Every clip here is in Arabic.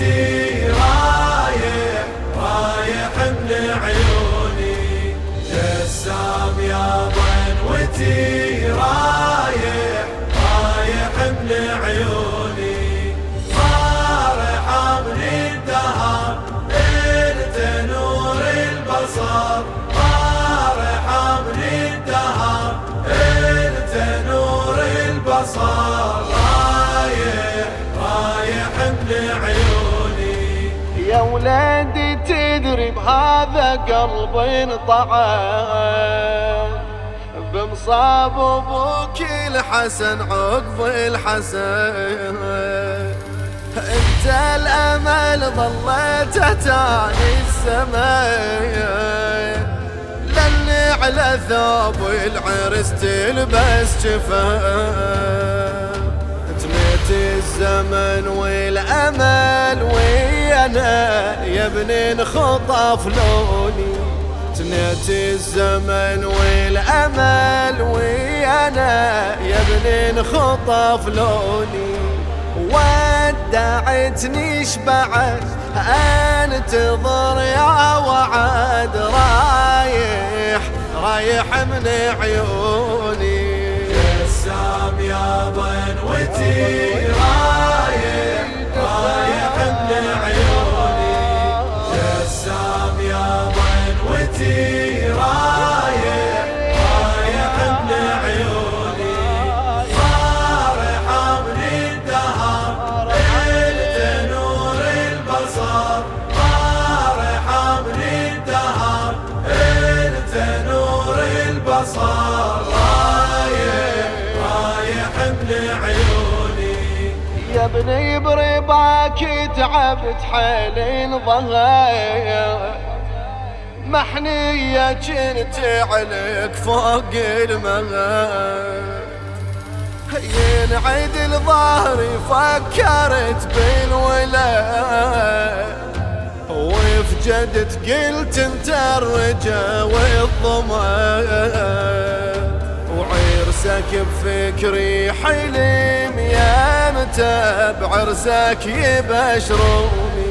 بنوتي رايح رايح من عيوني. جسام يا بنوتي يا ولادي تدري بهذا قلبي انطعن بمصاب أبوك الحسن عقب الحسن. انت الامل ظليت تاني السماء لاني على ثوب العرس تلبس جفاف الزمن والامل ويانا يا ابني انخطف لوني. تنيت الزمن والأمل ويانا يا ابني انخطف لوني. ودعتني شبعت أنتظر يا وعد رايح رايح من عيوني. جسام يا بنوتي البصر يا ابني برباك تعبت حيل ظهر محنية كنت عليك فوق المغار ينعد الظهري فكرت بالولاء وفجدت قلت انت الرجا والضمان وعرسك بفكري حلم يا متى بعرسك يبشروني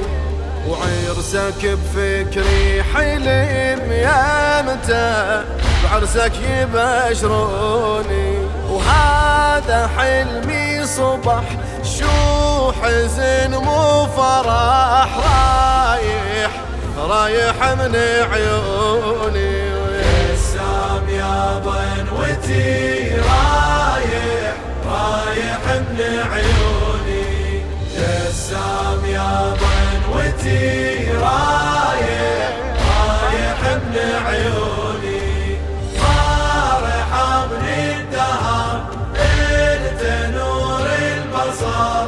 وعرسك بفكري حلم يا متى بعرسك يبشروني وهذا حلمي صبح شو حزن مو فرح. رايح من عيوني. السام يا بنوتي رايح رايح من عيوني. جسام يا بنوتي رايح رايح من عيوني. فرحة من الدهر انت نور البصر.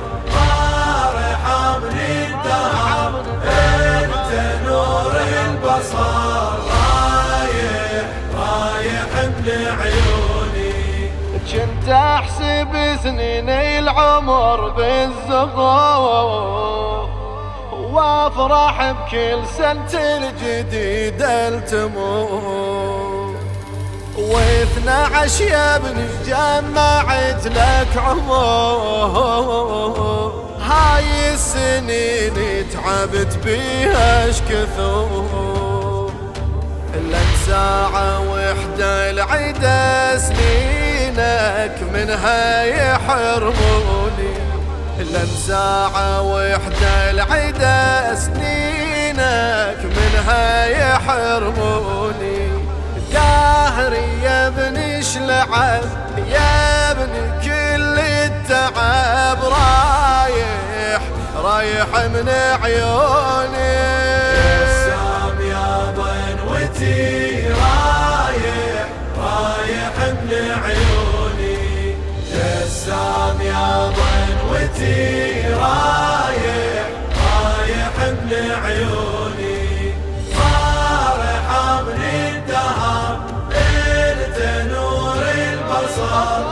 سنين العمر بالزغور. وافرح بكل سنة الجديدة التمور. واثنى عشر يا ابني جمعت لك عمر. هاي السنين تعبت بيها اش كثور لك ساعة وحدة العيدة سنينك منها يحرموني لن ساعة وحدة العيدة سنينك منها يحرموني. دهري يا ابني شلعب يا ابني كل التعب رايح رايح من عيوني. بنوتي رايح بنوتي رايح رايح من عيوني. فرحة من الدهر انت نور البصر.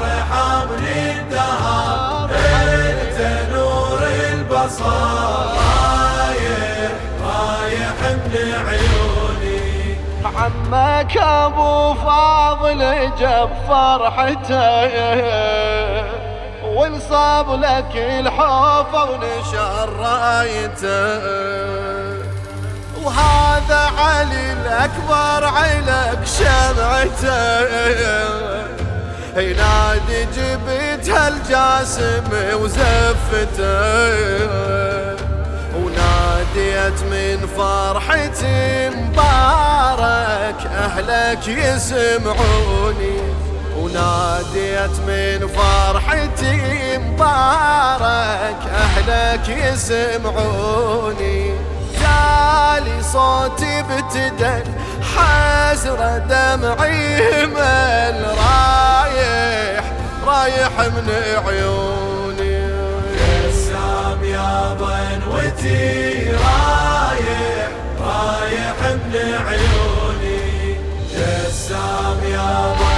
فرحة من الدهر انت نور البصر. عيوني. عمك ابو فاضل جاب فرحته. وانصاب لك الحوفة ونشر رأيته. وهذا علي الأكبر علك شمعته. ينادي جبت هالجاسم وزفته. وناديت من فرحتي مبارك أهلك يسمعوني. وناديت من فرحتي أهلك يسمعوني جالي صوتي ابتدى حسرة دمعي مل رايح رايح من عيوني. جسام يا بنوتي رايح رايح من عيوني. جسام يا بنوتي